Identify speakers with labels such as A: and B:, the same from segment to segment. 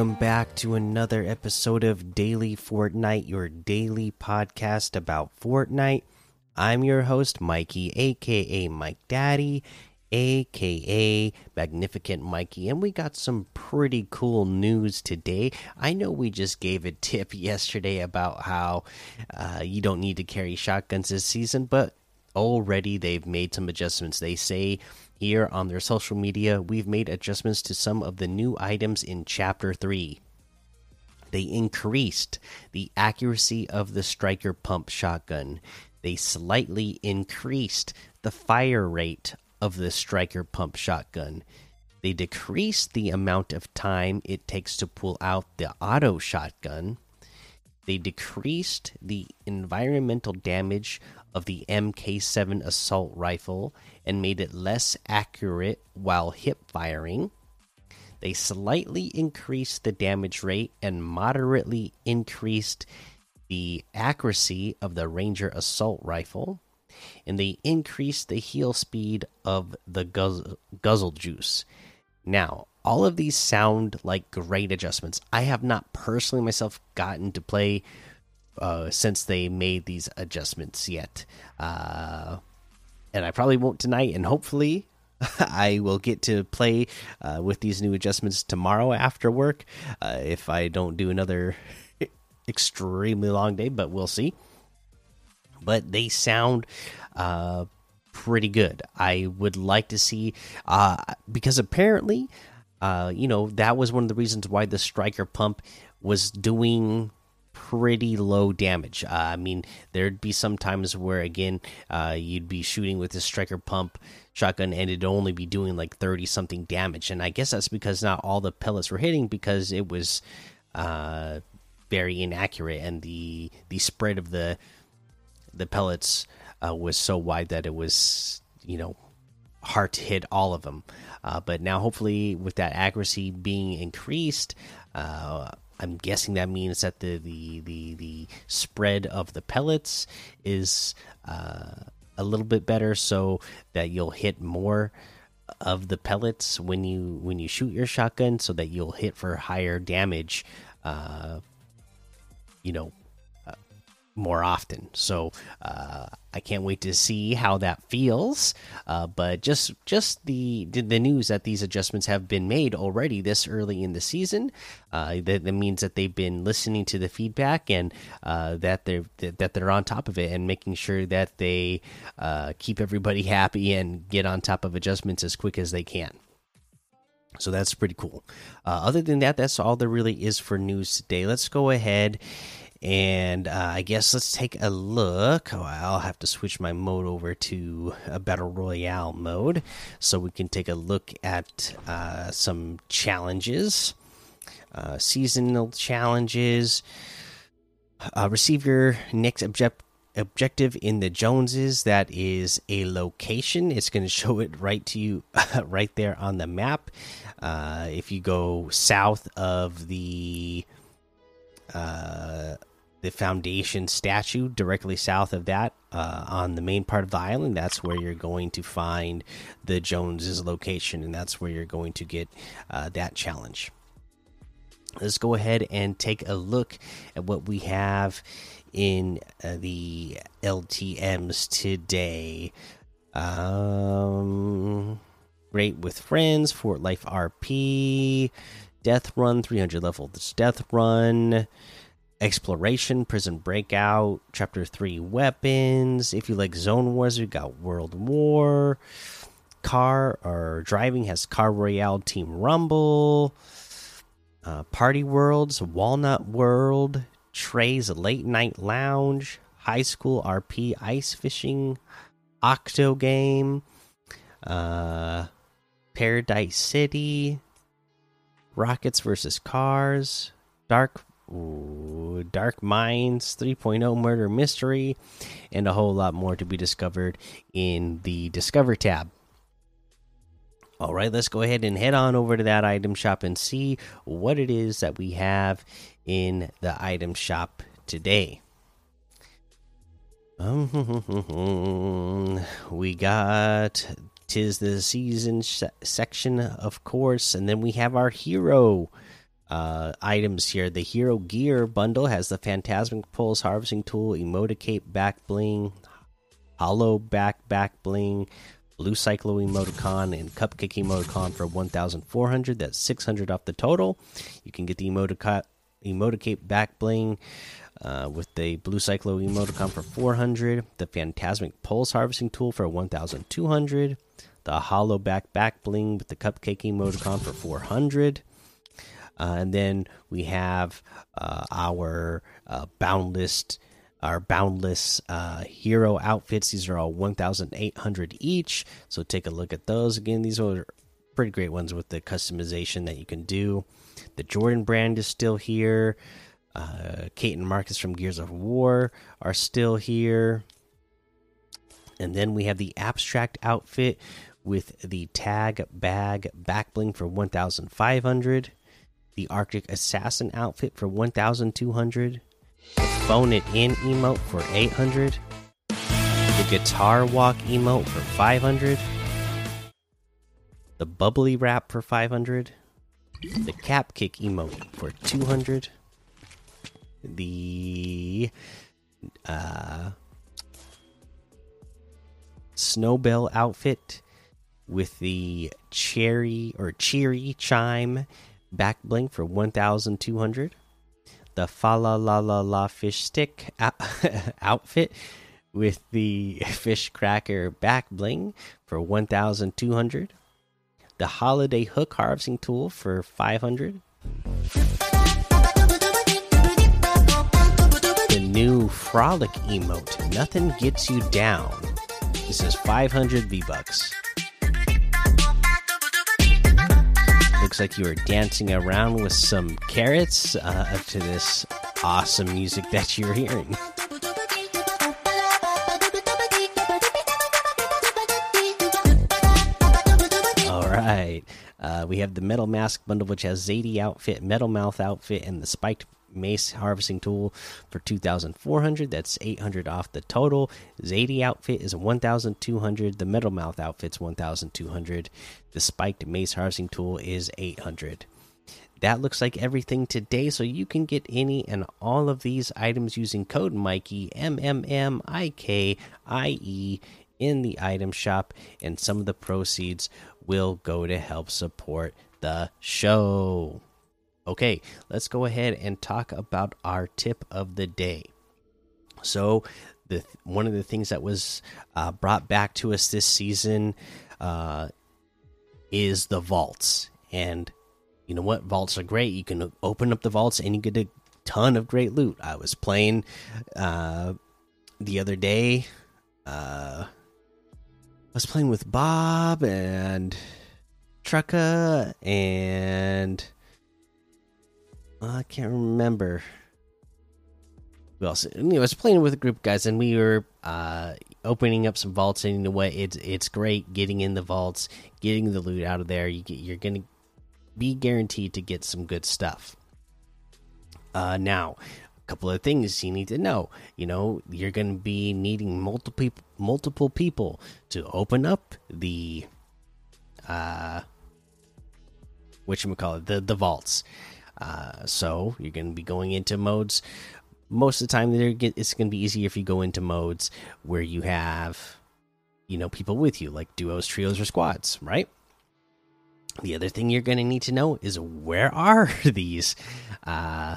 A: Welcome back to another episode of Daily Fortnite, your daily podcast about Fortnite. I'm your host, Mikey, aka Mike Daddy, aka Magnificent Mikey, and we got some pretty cool news today. I know we just gave a tip yesterday about how uh, you don't need to carry shotguns this season, but already they've made some adjustments. They say here on their social media, we've made adjustments to some of the new items in Chapter 3. They increased the accuracy of the striker pump shotgun. They slightly increased the fire rate of the striker pump shotgun. They decreased the amount of time it takes to pull out the auto shotgun. They decreased the environmental damage of the MK7 assault rifle and made it less accurate while hip firing. They slightly increased the damage rate and moderately increased the accuracy of the Ranger assault rifle. And they increased the heal speed of the guzzle, guzzle juice. Now, all of these sound like great adjustments. I have not personally myself gotten to play uh, since they made these adjustments yet. Uh, and I probably won't tonight, and hopefully I will get to play uh, with these new adjustments tomorrow after work uh, if I don't do another extremely long day, but we'll see. But they sound uh, pretty good. I would like to see, uh, because apparently, you know, that was one of the reasons why the striker pump was doing pretty low damage. Uh, I mean, there'd be some times where again, uh, you'd be shooting with the striker pump shotgun and it'd only be doing like thirty something damage, and I guess that's because not all the pellets were hitting because it was uh, very inaccurate and the the spread of the the pellets uh, was so wide that it was you know hard to hit all of them. Uh, but now, hopefully, with that accuracy being increased, uh, I'm guessing that means that the the the, the spread of the pellets is uh, a little bit better, so that you'll hit more of the pellets when you when you shoot your shotgun, so that you'll hit for higher damage. Uh, you know, more often. So uh, I can't wait to see how that feels. Uh, but just just the the news that these adjustments have been made already this early in the season, uh, that, that, means that they've been listening to the feedback and uh, that they're that they're on top of it and making sure that they uh, keep everybody happy and get on top of adjustments as quick as they can. So that's pretty cool. Uh, other than that, that's all there really is for news today. Let's go ahead and uh, I guess let's take a look. Oh, I'll have to switch my mode over to a battle royale mode so we can take a look at uh, some challenges, uh, seasonal challenges. Uh, receive your next object objective in the Joneses. That is a location. It's going to show it right to you, right there on the map. Uh, if you go south of the uh, the foundation statue directly south of that uh, on the main part of the island that's where you're going to find the joneses location and that's where you're going to get uh, that challenge. Let's go ahead and take a look at what we have in uh, the ltms today. Um great with friends fort life rp death run 300 level this death run exploration, prison breakout, chapter three weapons. If you like zone wars, we got World War. Car or driving has Car Royale Team Rumble. Uh, Party Worlds, Walnut World, Trey's Late Night Lounge, High School RP Ice Fishing, Octo Game, uh, Paradise City, Rockets versus Cars, Dark Dark Minds 3.0 Murder Mystery, and a whole lot more to be discovered in the Discover tab. All right, let's go ahead and head on over to that item shop and see what it is that we have in the item shop today. Um, we got tis the season section, of course, and then we have our hero uh, items here. The Hero Gear bundle has the Phantasmic Pulse Harvesting Tool, Emoticape Back Bling, Hollow Back Back Bling, Blue Cyclo Emoticon, and Cupcake Emoticon for 1,400. That's 600 off the total. You can get the Emotica Emoticape Back Bling. Uh, with the Blue Cyclo emoticon for 400, the Phantasmic Pulse Harvesting Tool for 1,200, the Hollow Back Back Bling with the Cupcake emoticon for 400, uh, and then we have uh, our uh, boundless, our boundless uh, hero outfits. These are all 1,800 each. So take a look at those. Again, these are pretty great ones with the customization that you can do. The Jordan brand is still here. Uh, Kate and Marcus from Gears of War are still here. And then we have the Abstrakt outfit with the tag bag back bling for 1,500 the Arctic Assassin outfit for 1,200, the Phone It In emote for 800, the Guitar Walk emote for 500, the Bubbly Wrap for 500, the Cap Kick emote for 200, the uh, Snowbell outfit with the cherry or cheery chime back bling for 1200 the fa la la la la fish stick outfit with the fish cracker back bling for 1200 the holiday hook harvesting tool for 500 the new frolic emote nothing gets you down. This is 500 v bucks looks like you are dancing around with some carrots uh, to this awesome music that you're hearing. All right. Uh, we have the Metal Mask bundle, which has Zadie outfit, Metal Mouth outfit, and the Spiked mace harvesting tool for 2400 that's 800 off the total. Zadie outfit is 1200 the metal mouth outfit's 1200 the spiked mace harvesting tool is 800 that looks like everything today so you can get any and all of these items using code mikey m m m i k i e in the item shop and some of the proceeds will go to help support the show Okay, let's go ahead and talk about our tip of the day. So, the one of the things that was uh, brought back to us this season uh, is the vaults, and you know what? Vaults are great. You can open up the vaults and you get a ton of great loot. I was playing uh, the other day. Uh, I was playing with Bob and Trucka and I can't remember. Else? Anyway, I was playing with a group of guys, and we were uh, opening up some vaults. In a way, it's it's great getting in the vaults, getting the loot out of there. You get, you're gonna be guaranteed to get some good stuff. Uh, now, a couple of things you need to know. You know, you're gonna be needing multiple multiple people to open up the uh, what you call it, the the vaults. Uh, so you're going to be going into modes. Most of the time, it's going to be easier if you go into modes where you have, you know, people with you, like duos, trios, or squads, right? The other thing you're going to need to know is where are these uh,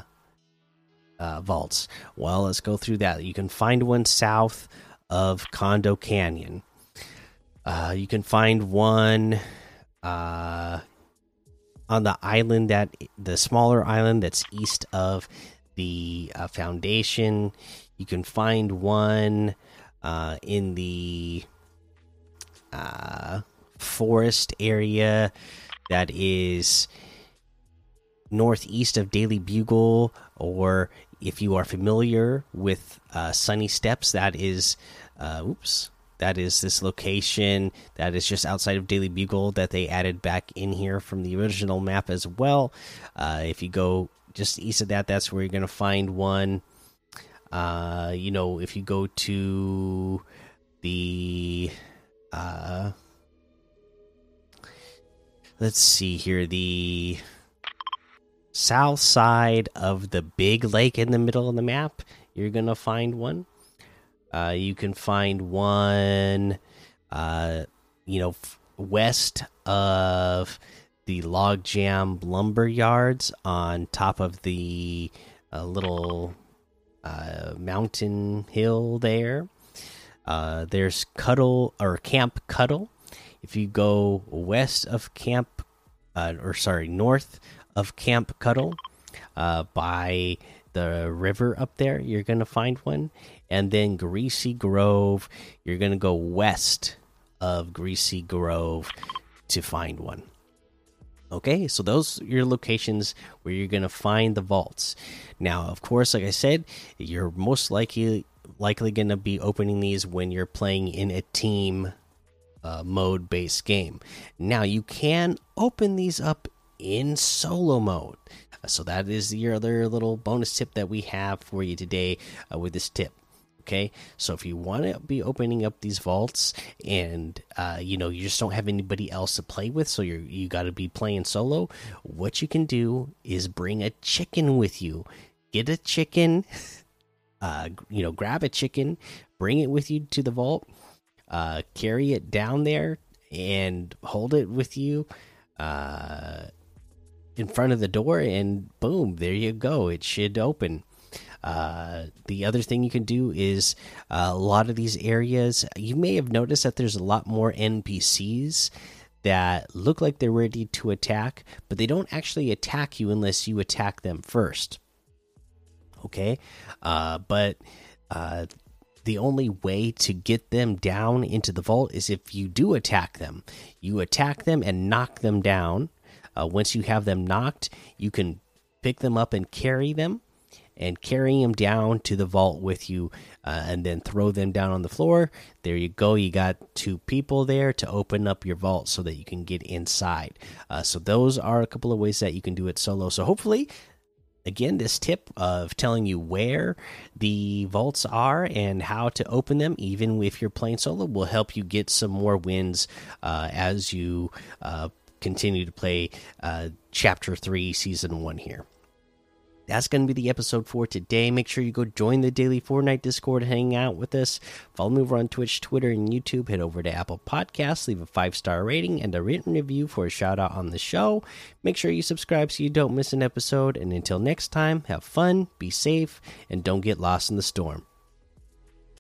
A: uh, vaults? Well, let's go through that. You can find one south of Condo Canyon. Uh, you can find one uh, on the island that the smaller island that's east of the uh, foundation. You can find one uh, in the uh, forest area that is northeast of Daily Bugle, or if you are familiar with uh, Sunny Steps, that is, uh, oops, that is this location that is just outside of Daily Bugle that they added back in here from the original map as well. Uh, if you go just east of that, that's where you're going to find one. Uh, you know, if you go to the. Uh, let's see here. The south side of the big lake in the middle of the map, you're going to find one. Uh, you can find one, uh, you know, west of the logjam lumber yards on top of the uh, little uh, mountain hill there. Uh, there's Cuddle or Camp Cuddle. If you go west of Camp, uh, or sorry, north of Camp Cuddle, by the river up there, you're gonna find one. And then Greasy Grove, you're gonna go west of Greasy Grove to find one. Okay, so those are your locations where you're gonna find the vaults. Now, of course, like I said, you're most likely likely gonna be opening these when you're playing in a team uh, mode based game. Now, you can open these up in solo mode. So that is your other little bonus tip that we have for you today uh, with this tip okay so if you want to be opening up these vaults and uh, you know you just don't have anybody else to play with so you're you got to be playing solo what you can do is bring a chicken with you get a chicken uh, you know grab a chicken bring it with you to the vault uh, carry it down there and hold it with you uh, in front of the door and boom there you go it should open uh, the other thing you can do is uh, a lot of these areas, you may have noticed that there's a lot more NPCs that look like they're ready to attack, but they don't actually attack you unless you attack them first. Okay? Uh, but uh, the only way to get them down into the vault is if you do attack them. You attack them and knock them down. Uh, once you have them knocked, you can pick them up and carry them and carry them down to the vault with you uh, and then throw them down on the floor. There you go. You got two people there to open up your vault so that you can get inside. Uh, so, those are a couple of ways that you can do it solo. So, hopefully, again, this tip of telling you where the vaults are and how to open them, even if you're playing solo, will help you get some more wins uh, as you uh, continue to play uh, Chapter 3, Season 1 here that's going to be the episode for today. Make sure you go join the daily Fortnite Discord, hang out with us. Follow me over on Twitch, Twitter, and YouTube. Head over to Apple Podcasts, leave a five star rating and a written review for a shout out on the show. Make sure you subscribe so you don't miss an episode. And until next time, have fun, be safe, and don't get lost in the storm.